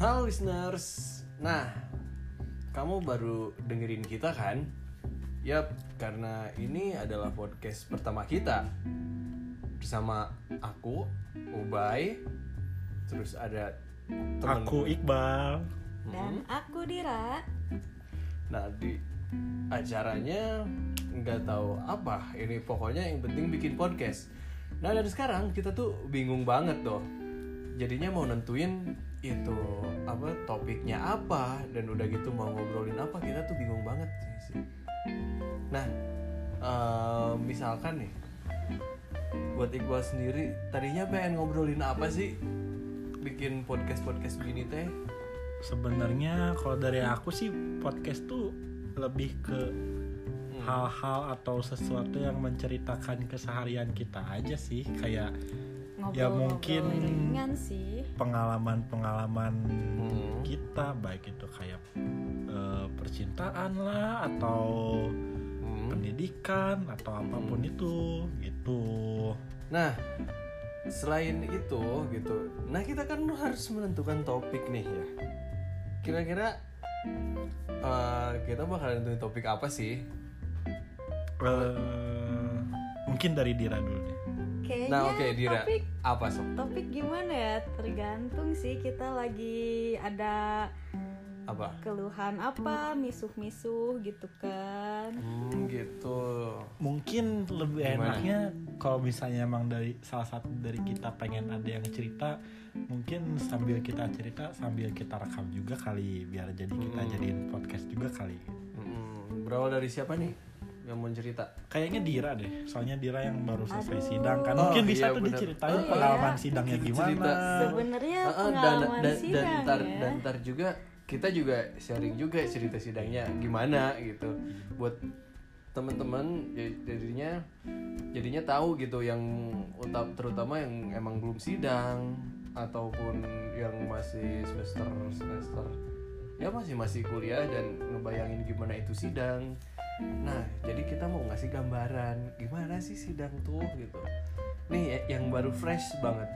Halo listeners. Nah, kamu baru dengerin kita kan? Yap, karena ini adalah podcast pertama kita bersama aku, Ubay, terus ada temen Aku Iqbal. Dan aku Dira. Nah di acaranya nggak tahu apa ini pokoknya yang penting bikin podcast. Nah dari sekarang kita tuh bingung banget tuh. Jadinya mau nentuin itu apa topiknya apa dan udah gitu mau ngobrolin apa kita tuh bingung banget sih. Nah eh, misalkan nih buat Iqbal sendiri tadinya pengen ngobrolin apa sih bikin podcast podcast begini teh? Sebenarnya kalau dari aku sih podcast tuh lebih ke Hmm. hal-hal atau sesuatu yang menceritakan keseharian kita aja sih kayak Ngobrol, Ya, mungkin- ringan sih. pengalaman-pengalaman Hmm. kita baik itu kayak eh, percintaan lah atau Hmm. pendidikan atau apa pun itu gitu. Nah, selain itu gitu, nah kita kan harus menentukan topik nih ya. Kira-kira eh, kita bakal nentuin topik apa sih? Eh, mungkin dari Dira dulu. Kayaknya Nah, oke Dira, topik apa sob? topik gimana ya? Tergantung sih kita lagi ada Apa? keluhan apa, misuh-misuh gitu kan. Hmm, gitu. mungkin lebih Gimana? enaknya kalau misalnya emang dari salah satu dari kita pengen ada yang cerita mungkin sambil kita cerita sambil kita rekam juga kali biar jadi kita Hmm. jadiin podcast juga kali Hmm, berawal dari siapa nih yang mau cerita? kayaknya Dira deh soalnya Dira yang baru selesai Aduh. sidang kan Oh, mungkin bisa iya, tuh bener. diceritain Oh, iya. pengalaman sidangnya Kita gimana cerita. Sebenarnya Ah, ah, dan, pengalaman dan, dan sidang ntar, ya. dan ntar juga kita juga sharing juga cerita sidangnya gimana gitu buat teman-teman ya- jadinya jadinya tahu gitu yang uta- terutama yang emang belum sidang ataupun yang masih semester semester ya masih masih kuliah dan ngebayangin gimana itu sidang. Nah jadi kita mau ngasih gambaran gimana sih sidang tuh gitu. Nih ya- yang baru fresh banget.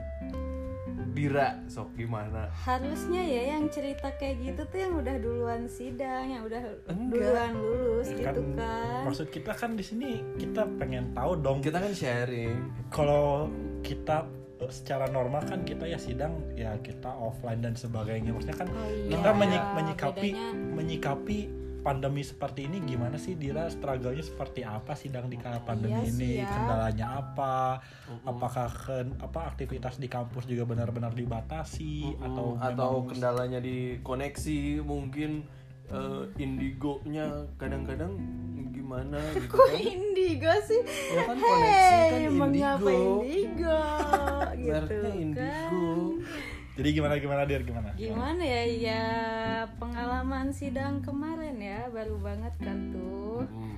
Dira sok gimana? Harusnya ya yang cerita kayak gitu tuh yang udah duluan sidang, yang udah Enggak. duluan lulus kan gitu kan. maksud kita kan di sini kita pengen tahu dong. Kita kan sharing. Kalau kita secara normal kan kita ya sidang ya kita offline dan sebagainya. Maksudnya kan Oh iya, kita menyik- menyikapi bedanya- menyikapi pandemi seperti ini gimana sih Dira? Struggle-nya seperti apa sidang di kala pandemi Iya sih ini? ya. kendalanya apa? Apakah ke, apa aktivitas di kampus juga benar-benar dibatasi atau atau memang- kendalanya di koneksi mungkin eh, indigo-nya kadang-kadang gimana gitu Kok kan indigo sih? ya kan koneksi kan Hey, mengapa indigo indigo? gitu Mereknya indigo kan. jadi gimana gimana Dir gimana Gimana ya? Ya pengalaman sidang kemarin ya, baru banget kan tuh. Hmm.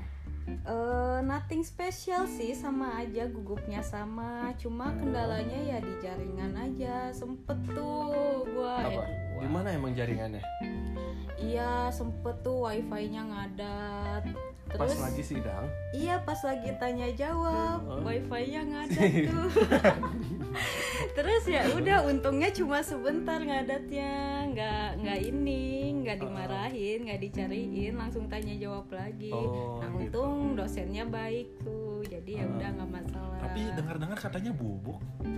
Eh, nothing special sih sama aja gugupnya sama cuma kendalanya ya di jaringan aja sempet tuh gua apa gua. gimana emang jaringannya iya sempet tuh wifi-nya ngadat pas terus? lagi sidang? Iya pas lagi tanya jawab. Oh. wifi-nya ngadat tuh. Terus ya udah untungnya cuma sebentar ngadatnya. Nggak nggak ini nggak dimarahin nggak dicariin langsung tanya jawab lagi. Oh, nah gitu. untung dosennya baik tuh. Jadi ya udah nggak masalah. Tapi dengar-dengar katanya bubuk.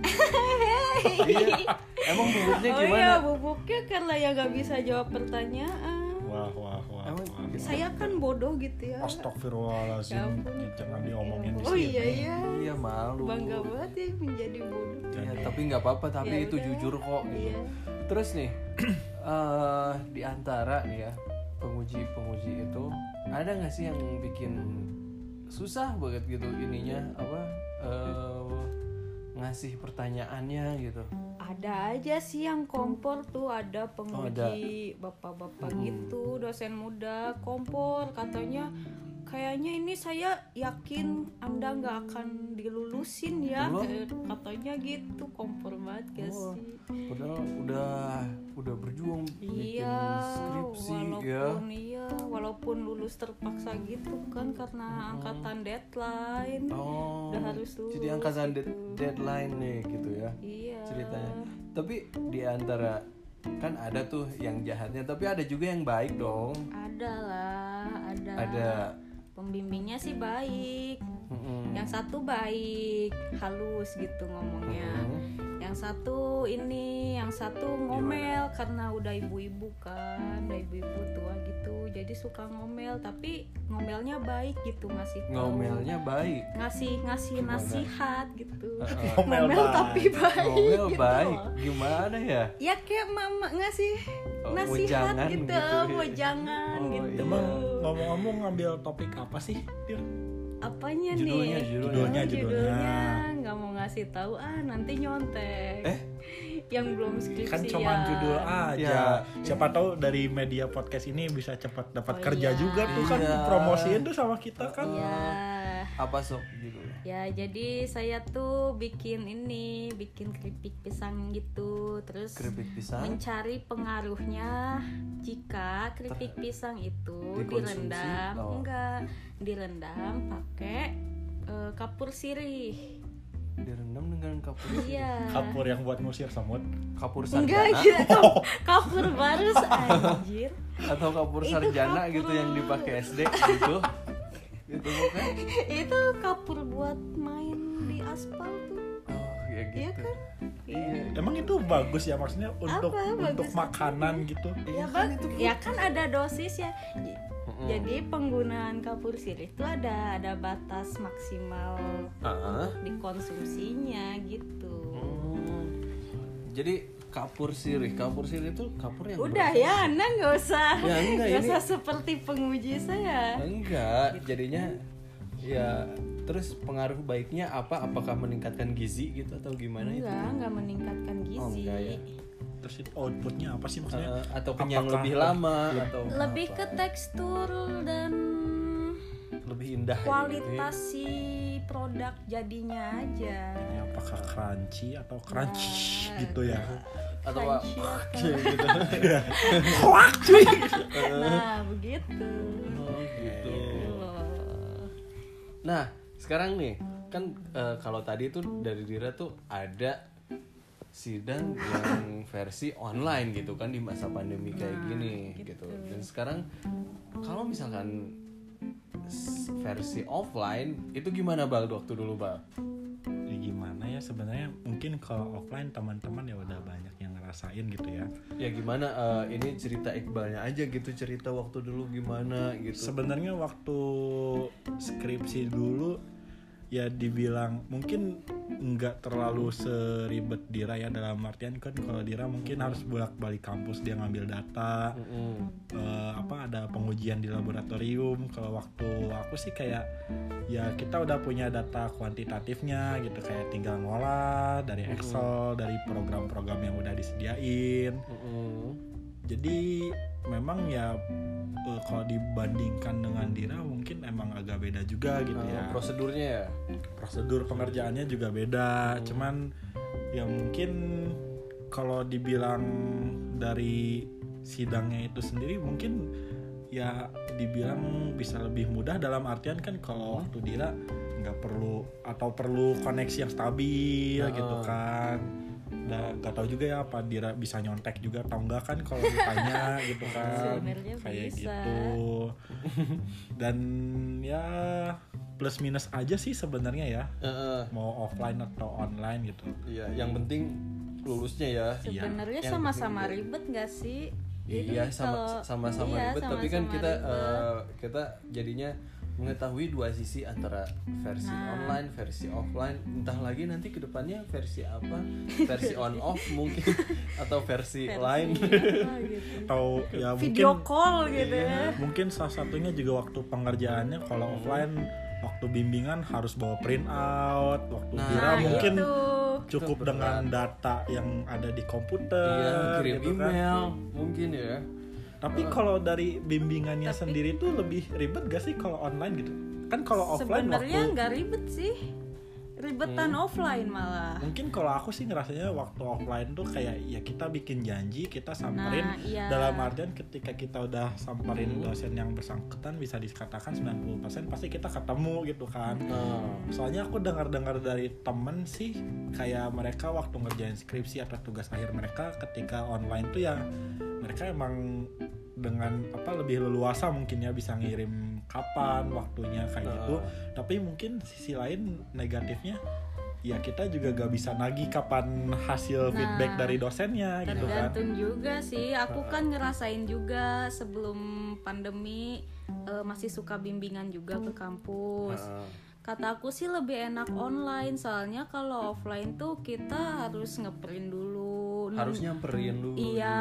Iya. Emang bubuknya oh gimana? iya bubuknya karena ya nggak bisa jawab pertanyaan wah wah wah, Emang wah. gimana? saya kan bodoh gitu ya Astagfirullahaladzim Ya jangan diomongin di oh sini iya iya iya malu bangga banget ya menjadi bodoh Ya, tapi nggak apa-apa tapi Ya itu udah. jujur kok gitu. iya Terus nih, eh di antara nih ya penguji-penguji itu ada nggak sih yang bikin susah banget gitu ininya apa eh, ngasih pertanyaannya gitu? Ada aja sih yang kompor tuh ada Oh, penguji bapak-bapak Hmm. gitu dosen muda kompor katanya kayaknya ini saya yakin anda nggak akan dilulusin ya? Eh, katanya gitu kompor banget gak Oh, sih Padahal udah udah berjuang Iya, skripsi walaupun ya. iya, walaupun lulus terpaksa gitu kan karena angkatan deadline. Oh, Udah harus jadi lulus angkatan gitu. dead- deadline nih gitu ya Iya. ceritanya. Tapi di antara kan ada tuh yang jahatnya tapi ada juga yang baik dong ada lah ada ada pembimbingnya sih baik Mm-mm. yang satu baik halus gitu ngomongnya Mm-mm. yang satu ini yang satu ngomel karena udah ibu-ibu kan udah ibu-ibu tua gitu jadi suka ngomel tapi ngomelnya baik gitu ngasih tahu. ngomelnya baik ngasih ngasih Gimana? nasihat gitu Heeh. Ngomel ngomel baik. tapi baik ngomel gitu baik loh. gimana ya ya kayak mama ngasih Oh, nasihat wejangan gitu, gitu. mau jangan Oh, gitu iya. Emang ngomong-ngomong ngambil topik apa sih? Dir? apanya Judulnya, nih judulnya. Oh, Judulnya. nggak mau ngasih tahu ah nanti nyontek Eh? yang belum skripsi Kan cuma judul aja. Ya. Siapa tahu dari media podcast ini bisa cepat dapat Oh, kerja iya. juga tuh kan Iya. promosiin tuh sama kita kan. ya apa sok judulnya? Ya jadi saya tuh bikin ini bikin keripik pisang gitu. Terus keripik pisang? mencari pengaruhnya jika keripik pisang itu direndam Oh. enggak direndam pakai eh, kapur sirih. Direndam dengan kapur iya. Kapur yang buat ngusir semut. kapur enggak sarjana? gitu. Kap- kapur barus anjir. Atau kapur Itu sarjana kapur. gitu yang dipakai SD gitu itu bukan? Itu kapur buat main di aspal tuh. Oh ya gitu. Iya kan? iya. Emang itu bagus ya maksudnya untuk Apa? untuk makanan gitu. ya kan bang ya kan ada dosis ya. Jadi penggunaan kapur sirih itu ada ada batas maksimal Ah. untuk dikonsumsinya gitu. Hmm. jadi kapur sirih kapur sirih itu kapur yang udah berasa- ya anda nggak usah Ya, enggak, nggak ini- usah seperti penguji saya enggak jadinya ya terus pengaruh baiknya apa apakah meningkatkan gizi gitu atau gimana itu enggak nggak meningkatkan gizi Oh, enggak ya. Terus itu outputnya apa sih maksudnya? Eh, atau kenyang Apakah lebih lebih- lama atau lebih apa? ke tekstur dan lebih indah gitu. kualitas si produk jadinya aja. Ini apakah crunchy atau crunchy Nah, gitu ya? atau crunchy atau- gitu. Nah begitu. Oh gitu. Gitu loh. nah sekarang nih kan eh, kalau tadi tuh dari Dira tuh ada sidang yang versi online gitu kan di masa pandemi kayak Nah, gini gitu. dan sekarang kalau misalkan versi offline itu gimana bal waktu dulu bal Ya gimana ya sebenarnya mungkin kalau offline teman-teman ya udah banyak yang ngerasain gitu ya. ya gimana eh, ini cerita Iqbalnya aja gitu cerita waktu dulu gimana gitu Sebenarnya waktu skripsi dulu ya dibilang mungkin nggak terlalu seribet Dira ya dalam artian kan kalau Dira mungkin harus bolak-balik kampus dia ngambil data Mm-mm. eh, apa ada pengujian di laboratorium kalau waktu aku sih kayak ya kita udah punya data kuantitatifnya gitu kayak tinggal ngolah dari Excel dari program-program yang udah disediain Mm-mm. jadi memang ya eh, kalau dibandingkan dengan Dira mungkin emang agak beda juga gitu Eh, ya. prosedurnya ya? Prosedur pengerjaannya juga beda. Cuman ya mungkin kalau dibilang dari sidangnya itu sendiri mungkin ya dibilang bisa lebih mudah dalam artian kan kalau waktu Dira nggak perlu atau perlu koneksi yang stabil Heeh. gitu kan dan nggak tahu juga ya apa Dira bisa nyontek juga atau enggak kan kalau ditanya gitu kan kayak bisa. gitu dan ya plus minus aja sih sebenarnya ya Heeh. mau offline atau online gitu Iya, yang penting lulusnya ya. Iya. sebenarnya sama-sama ribet gak sih Iya, Jadi sama kalau- sama-sama iya, ribet, tapi kan sama-sama kita ribet. eh, kita jadinya mengetahui dua sisi antara versi Nah. online, versi offline. Entah lagi nanti ke depannya versi apa, versi on off mungkin atau versi, Versi lain. apa gitu. atau ya video mungkin call gitu ya mungkin salah satunya juga waktu pengerjaannya kalau offline waktu bimbingan harus bawa print out waktu Nah, Dira nah mungkin itu cukup Itu dengan data yang ada di komputer Iya, kirim gitu kan. email mungkin ya. Tapi kalau dari bimbingannya Tapi- sendiri tuh lebih ribet gak sih kalau online gitu? Kan kalau offline sebenarnya waktu nggak ribet sih. Ribetan offline malah. Mungkin kalau aku sih ngerasanya waktu offline tuh kayak ya kita bikin janji kita samperin. Nah, iya. dalam artian ketika kita udah samperin dosen yang bersangkutan bisa dikatakan 90% pasti kita ketemu gitu kan. Nah, soalnya aku dengar-dengar dari temen sih kayak mereka waktu ngerjain skripsi atau tugas akhir mereka ketika online tuh ya mereka emang dengan apa lebih leluasa mungkin ya bisa ngirim kapan waktunya kayak Nah. gitu. Tapi mungkin sisi lain negatifnya ya kita juga gak bisa nagih kapan hasil Nah, feedback dari dosennya gitu kan. tergantung juga sih. Aku kan ngerasain juga sebelum pandemi eh, masih suka bimbingan juga ke kampus. Nah, kata aku sih lebih enak online soalnya kalau offline tuh kita harus ngeprint dulu harus nyamperin dulu Iya,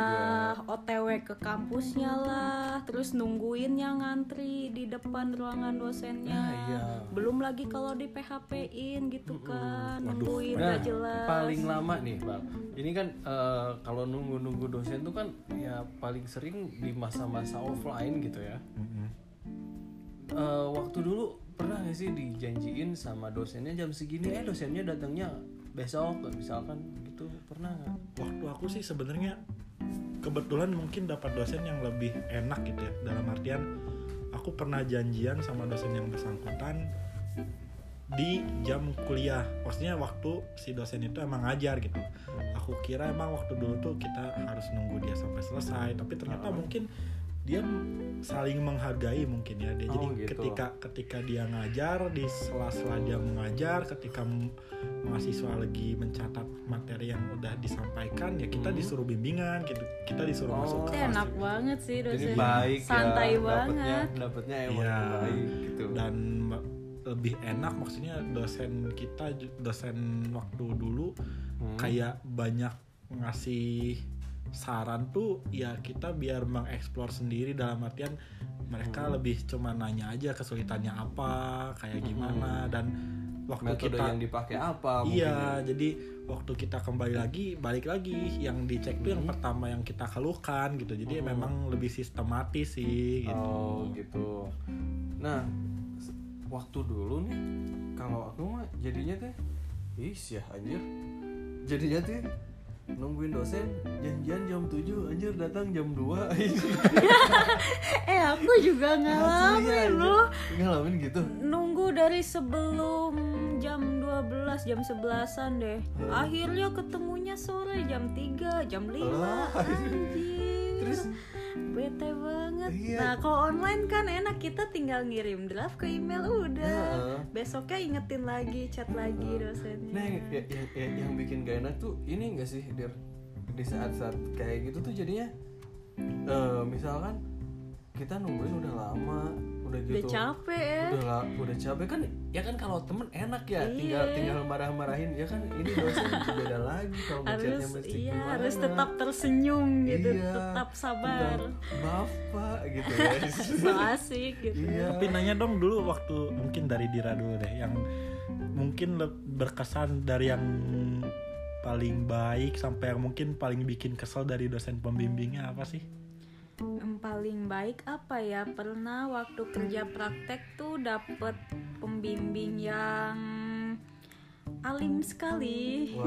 OTW ke kampusnya lah, terus nungguin yang ngantri di depan ruangan dosennya. Nah, iya. Belum lagi kalau di PHP-in gitu kan, Waduh. nungguin Nah, gak jelas. paling lama nih bang ini kan eh, kalau nunggu-nunggu dosen tuh kan ya paling sering di masa-masa offline gitu ya. Eh, waktu dulu pernah gak sih dijanjiin sama dosennya jam segini eh dosennya datangnya besok misalkan gitu pernah nggak? Waktu aku sih sebenarnya kebetulan mungkin dapat dosen yang lebih enak gitu ya. Dalam artian aku pernah janjian sama dosen yang bersangkutan di jam kuliah. Maksudnya waktu si dosen itu emang ngajar gitu. Aku kira emang waktu dulu tuh kita harus nunggu dia sampai selesai. Tapi ternyata mungkin dia saling menghargai mungkin ya dia Oh, jadi gitu. ketika ketika dia ngajar di sela-sela dia mengajar ketika mahasiswa lagi mencatat materi yang udah disampaikan ya kita Hmm. disuruh bimbingan gitu kita disuruh Oh. masuk kelas enak gitu. banget sih jadi dosen. baik Santai ya banget. dapetnya dapetnya emang Iya. baik gitu dan lebih enak maksudnya dosen kita dosen waktu dulu Hmm. kayak banyak ngasih saran tuh ya kita biar mengeksplor sendiri dalam artian mereka Hmm. lebih cuma nanya aja kesulitannya apa kayak gimana dan waktu metode kita yang dipakai apa mungkin iya jadi waktu kita kembali lagi balik lagi yang dicek tuh yang pertama yang kita keluhkan gitu jadi Hmm. memang lebih sistematis sih ya? gitu oh gitu nah waktu dulu nih kalau aku mah jadinya teh is ya anjir jadinya teh nungguin dosen janjian jam 7 anjir datang jam 2 Eh aku juga ngalamin loh. ngalamin gitu Nunggu dari sebelum jam 12, jam 11-an deh. Akhirnya ketemunya sore jam 3, jam 5. Alah. Anjir. Terus? Bete banget. Iya. Nah, kalau online kan enak kita tinggal ngirim draft ke email udah. Heeh. Besoknya ingetin lagi, chat lagi dosennya. Nah, ya, ya- ya- yang bikin gak enak tuh ini gak sih, Dir? Di saat-saat kayak gitu tuh jadinya, eh, misalkan kita nungguin udah lama, udah Udah gitu, capek ya. udah la- udah capek kan? Ya kan kalau temen enak ya, Iya. tinggal tinggal marah-marahin. Ya kan ini dosen beda lagi kalau ngechatnya harus mesti iya gimana. harus tetap tersenyum gitu Iya, tetap sabar Maaf pak, gitu ya. so asik gitu iya. Tapi nanya dong dulu waktu mungkin dari Dira dulu deh yang mungkin berkesan dari yang paling baik sampai yang mungkin paling bikin kesel dari dosen pembimbingnya apa sih? Yang paling baik apa ya? Pernah waktu kerja praktek tuh dapet pembimbing yang alim sekali Wow.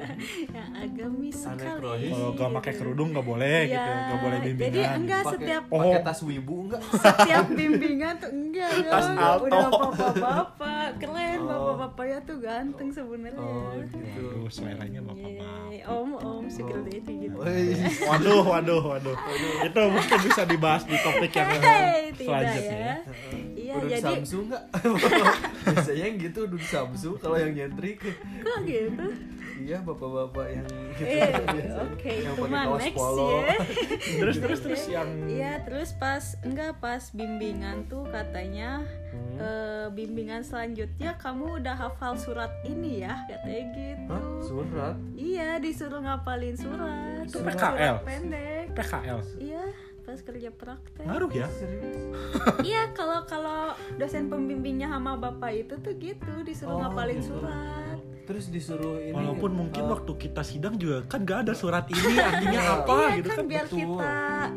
yang agamis Aneh sekali. Kalau gak pakai kerudung gak boleh Iya, gitu, gak boleh jadi bimbingan. enggak Pakai- setiap pakai Oh. tas wibu enggak? setiap bimbingan tuh enggak Tas dong. alto. udah bapak-bapak keren Oh. bapak-bapaknya tuh ganteng sebenarnya Oh gitu. Aduh, suaranya bapak-bapak. Yeay, om om sugar daddy gitu Woi. Waduh, waduh, waduh. Itu mungkin bisa dibahas di topik yang tidak selanjutnya. ya iya udah jadi Samsung nggak? Biasanya yang gitu udah Samsung kalau yang nyentrik kok gitu iya bapak-bapak yang gitu Eh, oke yang pakai mah kaos next polo. ya Terus terus terus yang Iya terus pas enggak pas bimbingan tuh katanya Hmm. eh, bimbingan selanjutnya kamu udah hafal surat ini ya katanya gitu. Hah? Surat? Iya disuruh ngapalin surat. Itu Surat PKL? pendek. PKL. Iya pas kerja praktek. Ngaruh ya? Serius? Iya kalau kalau dosen pembimbingnya sama bapak itu tuh gitu disuruh Oh, ngapalin gitu. surat. Terus disuruh ini Walaupun nggak? mungkin Eh, waktu kita sidang juga kan gak ada surat ini artinya apa iya gitu kan kan. biar betul. kita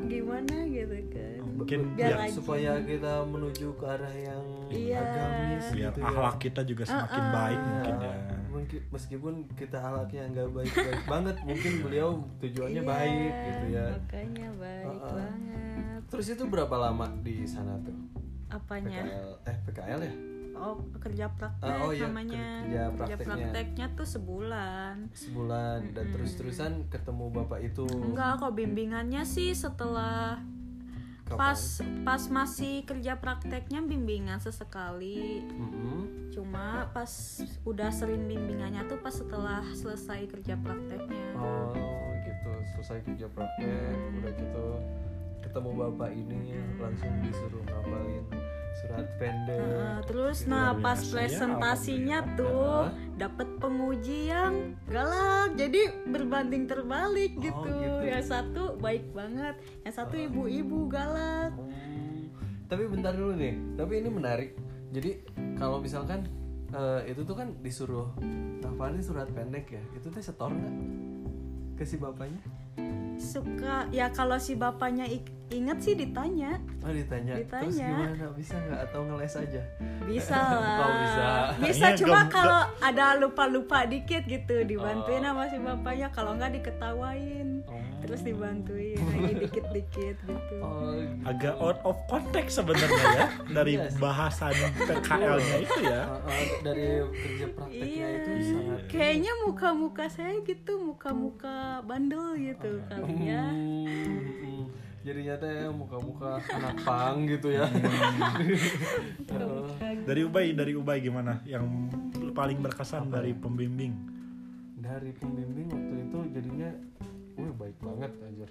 gimana gitu kan. mungkin Biar biar supaya kita menuju ke arah yang Iya. agamis biar gitu ya. akhlak kita juga semakin baik mungkin ya Mungkin- meskipun kita akhlaknya nggak baik-baik banget mungkin beliau tujuannya Iya, baik gitu ya. makanya baik Heeh. banget. Terus itu berapa lama di sana tuh? Apanya? PKL eh PKL ya? Oh kerja praktek Ah, oh iya, namanya. kerja prakteknya. prakteknya tuh sebulan. Sebulan dan terus-terusan ketemu bapak itu? Enggak kok bimbingannya sih setelah Kapan? pas pas masih kerja prakteknya bimbingan sesekali Mm-mm. cuma pas udah sering bimbingannya tuh pas setelah selesai kerja prakteknya oh gitu selesai kerja praktek udah gitu ketemu bapak ini langsung disuruh ngapalin surat pendek. Nah, terus Gitu. nah pas biasa ya, presentasinya tuh dapet penguji yang galak jadi berbanding terbalik Oh, gitu. gitu. yang satu baik banget yang satu ibu-ibu galak. Hmm, tapi bentar dulu nih tapi ini menarik. Jadi kalau misalkan eh, itu tuh kan disuruh ngapalin surat pendek ya itu tuh setor nggak ke si bapaknya suka ya kalau si bapaknya inget sih ditanya. Oh ditanya, terus Ditanya. gimana? Bisa nggak? Atau ngeles aja? Bisa. Lah Oh, bisa. bisa Kayaknya cuma kalau ada lupa-lupa dikit gitu dibantuin Oh. sama si bapaknya. Kalau nggak diketawain terus dibantuin lagi dikit-dikit gitu. Oh agak out of context sebenarnya ya dari Iya sih. bahasan PKL-nya itu ya. Uh, uh, dari kerja prakteknya Iya. itu sangat Kayaknya muka-muka saya gitu, muka-muka bandel gitu kali ya. Hmm, hmm. jadinya teh muka-muka anak pang gitu ya. Uh, dari Ubay dari Ubay gimana? Yang paling berkesan dari pembimbing? Dari pembimbing waktu itu jadinya wih baik banget anjir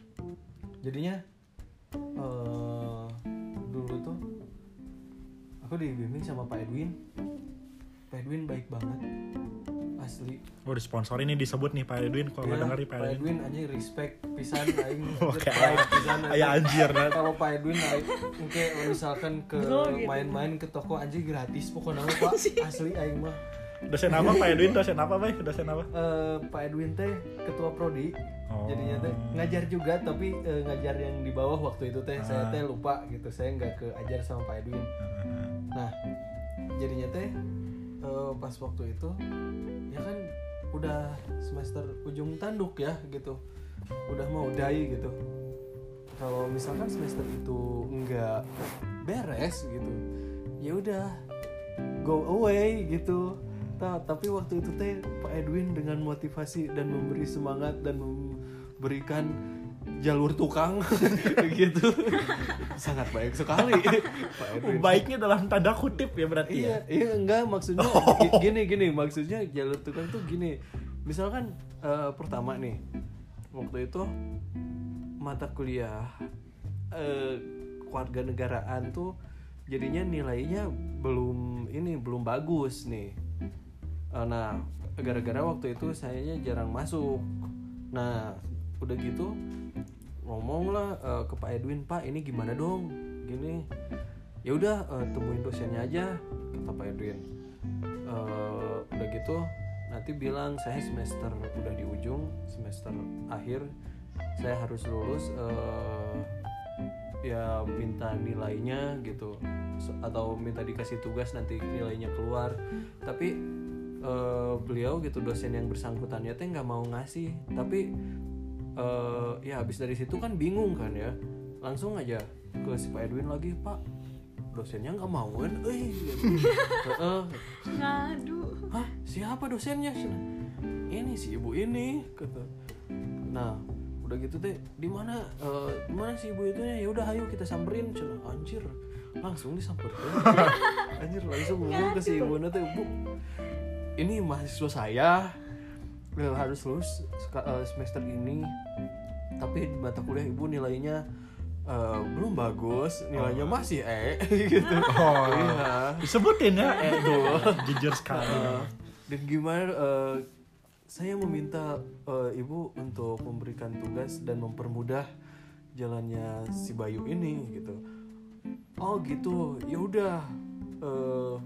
jadinya eh dulu tuh aku dibimbing sama Pak Edwin Pak Edwin baik banget asli oh di sponsor ini disebut nih Pak Edwin kalau nggak Iya, denger nih Pak Edwin Edwin anjing respect pisan aing Oke. pisan anjing. Aya anjir nah. kalau Pak Edwin aing oke misalkan ke gitu. main-main ke toko anjing gratis pokoknya Pak asli aing mah dosen apa Pak Edwin? Dosen apa Bay dosen apa? Eh, Pak Edwin teh ketua prodi. Oh. jadinya teh ngajar juga tapi eh, ngajar yang di bawah waktu itu teh. Saya Ah. teh lupa gitu. Saya nggak keajar sama Pak Edwin. Nah jadinya teh eh, pas waktu itu ya kan udah semester ujung tanduk ya gitu. Udah mau dai gitu. Kalau misalkan semester itu nggak beres gitu ya udah go away gitu Ta- tapi waktu itu teh Pak Edwin dengan motivasi dan memberi semangat dan memberikan jalur tukang gitu sangat baik sekali. Pak Edwin. Baiknya dalam tanda kutip ya berarti Iya, ya? Iya enggak maksudnya gi- gini gini maksudnya jalur tukang tuh gini. Misalkan eh, pertama nih waktu itu mata kuliah eh keluarga negaraan tuh jadinya nilainya belum ini belum bagus nih. Eh, nah, gara-gara waktu itu sayanya jarang masuk. Nah, udah gitu ngomong lah eh, ke Pak Edwin, Pak ini gimana dong? Gini, ya udah eh, temuin dosennya aja kata Pak Edwin Eh, udah gitu nanti bilang saya semester udah di ujung semester akhir saya harus lulus eh, ya minta nilainya gitu atau minta dikasih tugas nanti nilainya keluar tapi eh, beliau gitu dosen yang bersangkutannya teh nggak mau ngasih. Tapi eh, ya habis dari situ kan bingung kan ya. Langsung aja ke si Pak Edwin lagi Pak dosennya nggak mau kan eh. Heeh. Ngadu. hah siapa dosennya? Ini si ibu ini kata. Nah udah gitu teh di mana di mana si ibu itu ya? Udah ayo kita samperin. Cina. anjir langsung disamperin. Anjir langsung ngomong ke si ibu teh bu ini mahasiswa saya harus lulus eh, semester ini. Tapi mata kuliah ibu nilainya eh, belum bagus. Nilainya masih E gitu. Oh. iya. Disebutin ya eh tuh. Jujur sekali. Uh, dan gimana uh, saya meminta uh, ibu untuk memberikan tugas dan mempermudah jalannya si Bayu ini gitu. Oh gitu. Ya udah uh,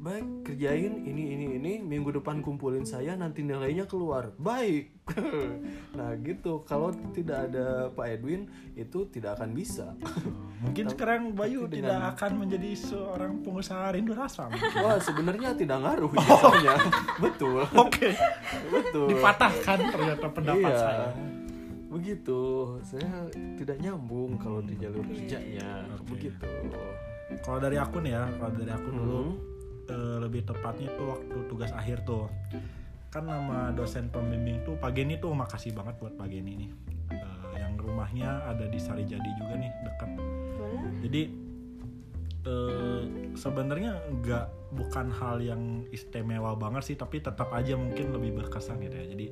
baik kerjain ini ini ini. Minggu depan kumpulin saya nanti nilainya keluar. Baik. Nah gitu. Kalau tidak ada Pak Edwin itu tidak akan bisa. Mungkin sekarang Bayu tapi tidak akan menjadi seorang pengusaha rindu rasa. mungkin. wah sebenarnya tidak ngaruh jatuhnya betul. Oke, betul. Dipatahkan ternyata pendapat iya. saya. begitu. Saya tidak nyambung kalau di jalur kerjanya. Oke. begitu. Kalau dari aku nih ya, kalau dari aku dulu. Hmm. Eh, lebih tepatnya tuh waktu tugas akhir tuh. Kan nama dosen pembimbing tuh Pak Geni tuh makasih banget buat Pak Geni nih. Eh, yang rumahnya ada di Sarijadi juga nih dekat. Jadi eh, sebenarnya nggak bukan hal yang istimewa banget sih, tapi tetap aja mungkin lebih berkesan gitu ya. Jadi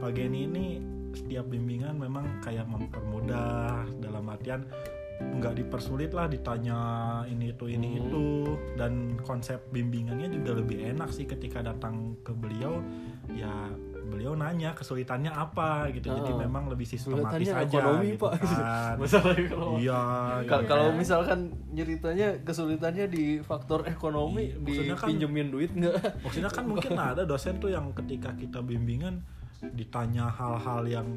Pak Geni ini setiap bimbingan memang kayak mempermudah dalam artian nggak dipersulit lah ditanya ini itu ini Hmm. itu dan konsep bimbingannya juga lebih enak sih ketika datang ke beliau ya beliau nanya kesulitannya apa gitu jadi Ah. memang lebih sistematis aja ekonomi gitu pak kan. iya iya. kalau misalkan nyeritanya kesulitannya di faktor ekonomi Iya, maksudnya kan- dipinjemin duit nggak maksudnya kan mungkin ada dosen tuh yang ketika kita bimbingan ditanya hal-hal yang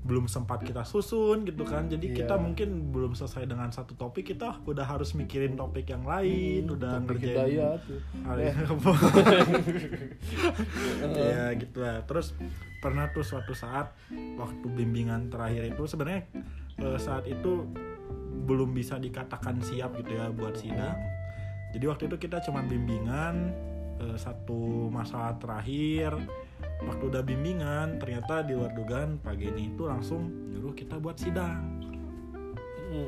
belum sempat kita susun gitu kan. Jadi kita Iya. mungkin belum selesai dengan satu topik kita udah harus mikirin topik yang lain udah Topik ngerjain Eh. yang ya gitu lah terus pernah tuh suatu saat waktu bimbingan terakhir itu sebenarnya eh, saat itu belum bisa dikatakan siap gitu ya buat sidang jadi waktu itu kita cuma bimbingan eh, satu masalah terakhir waktu udah bimbingan ternyata di luar dugaan Pak Geni itu langsung nyuruh kita buat sidang Hmm.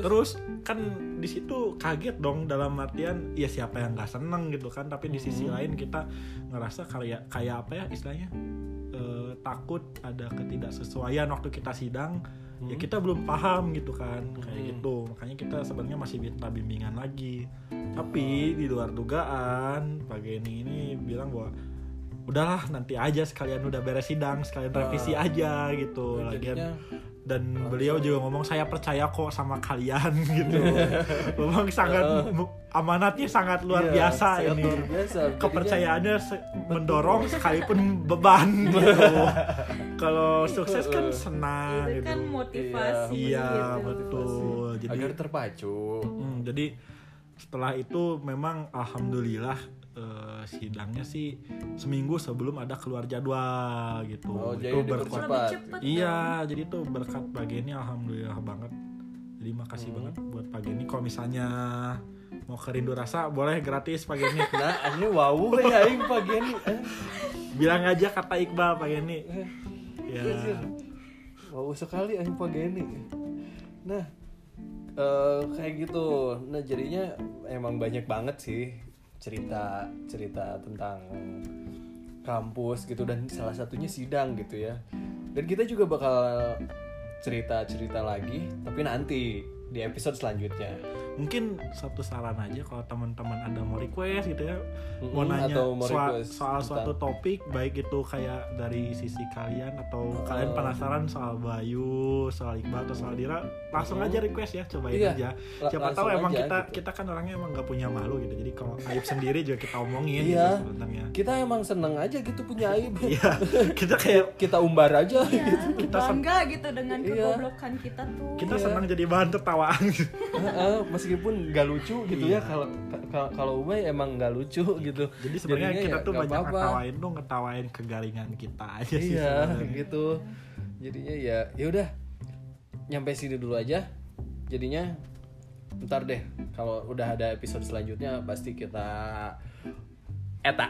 Terus kan di situ kaget dong dalam artian ya siapa yang nggak seneng gitu kan tapi di sisi Mhm. lain kita ngerasa kayak kayak apa ya istilahnya Eh, takut ada ketidaksesuaian waktu kita sidang ya Hmm. kita belum paham gitu kan kayak gitu makanya kita sebenarnya masih minta bimbingan lagi tapi di luar dugaan Pak Geni ini bilang bahwa udahlah nanti aja sekalian udah beres sidang sekalian revisi Ah. aja gitu Nah, lagian. jadinya dan beliau juga ngomong saya percaya kok sama kalian gitu. Memang sangat mu- amanatnya sangat luar Iya, biasa sangat ini. luar biasa. Kepercayaannya se- mendorong sekalipun beban gitu. Kalau sukses kan senang itu gitu. kan motivasi iya gitu. betul. Jadi agar terpacu. Hmm, jadi setelah itu memang alhamdulillah eh, sidangnya sih seminggu sebelum ada keluar jadwal gitu Oh, itu jadi berkat cepet Iya, jadi tuh berkat Pak Geni alhamdulillah banget. Jadi makasih Hmm. banget buat Pak Geni. Kalau misalnya mau ke Rindu Rasa boleh gratis Pak Geni. nah ini wow ya aing Pak Geni Eh, Bilang aja kata Iqbal Pak Geni. eh, Ya. wow sekali aing Pak Geni nah eh, kayak gitu nah jadinya emang banyak banget sih cerita cerita tentang kampus gitu dan salah satunya sidang gitu ya. Dan kita juga bakal cerita cerita lagi tapi nanti di episode selanjutnya Mungkin satu saran aja kalau teman-teman ada mau request gitu ya. Mau Mm-mm, nanya atau mau soal, soal suatu topik baik itu kayak dari sisi kalian atau kalian Oh. penasaran soal Bayu, soal Iqbal atau soal Dira, langsung aja request ya, cobain Iya, aja. Siapa tahu emang aja kita gitu. kita kan orangnya emang gak punya malu gitu. Jadi kalau aib sendiri juga kita omongin Iya. gitu sebenarnya. kita emang seneng aja gitu punya aib Iya, kita kayak kita umbar aja Iya, Kita sen- bangga gitu dengan Iya. kegoblokan kita tuh kita Iya. senang jadi bahan tertawaan. Heeh, meskipun nggak lucu gitu Iya. ya kalau ka- kalau Ubay emang nggak lucu gitu Jadi sebenarnya Jadinya kita ya tuh banyak apa-apa. ngetawain tuh ngetawain kegaringan kita aja sih iya sebenarnya. gitu jadinya ya ya udah nyampe sini dulu aja jadinya ntar deh kalau udah ada episode selanjutnya pasti kita eta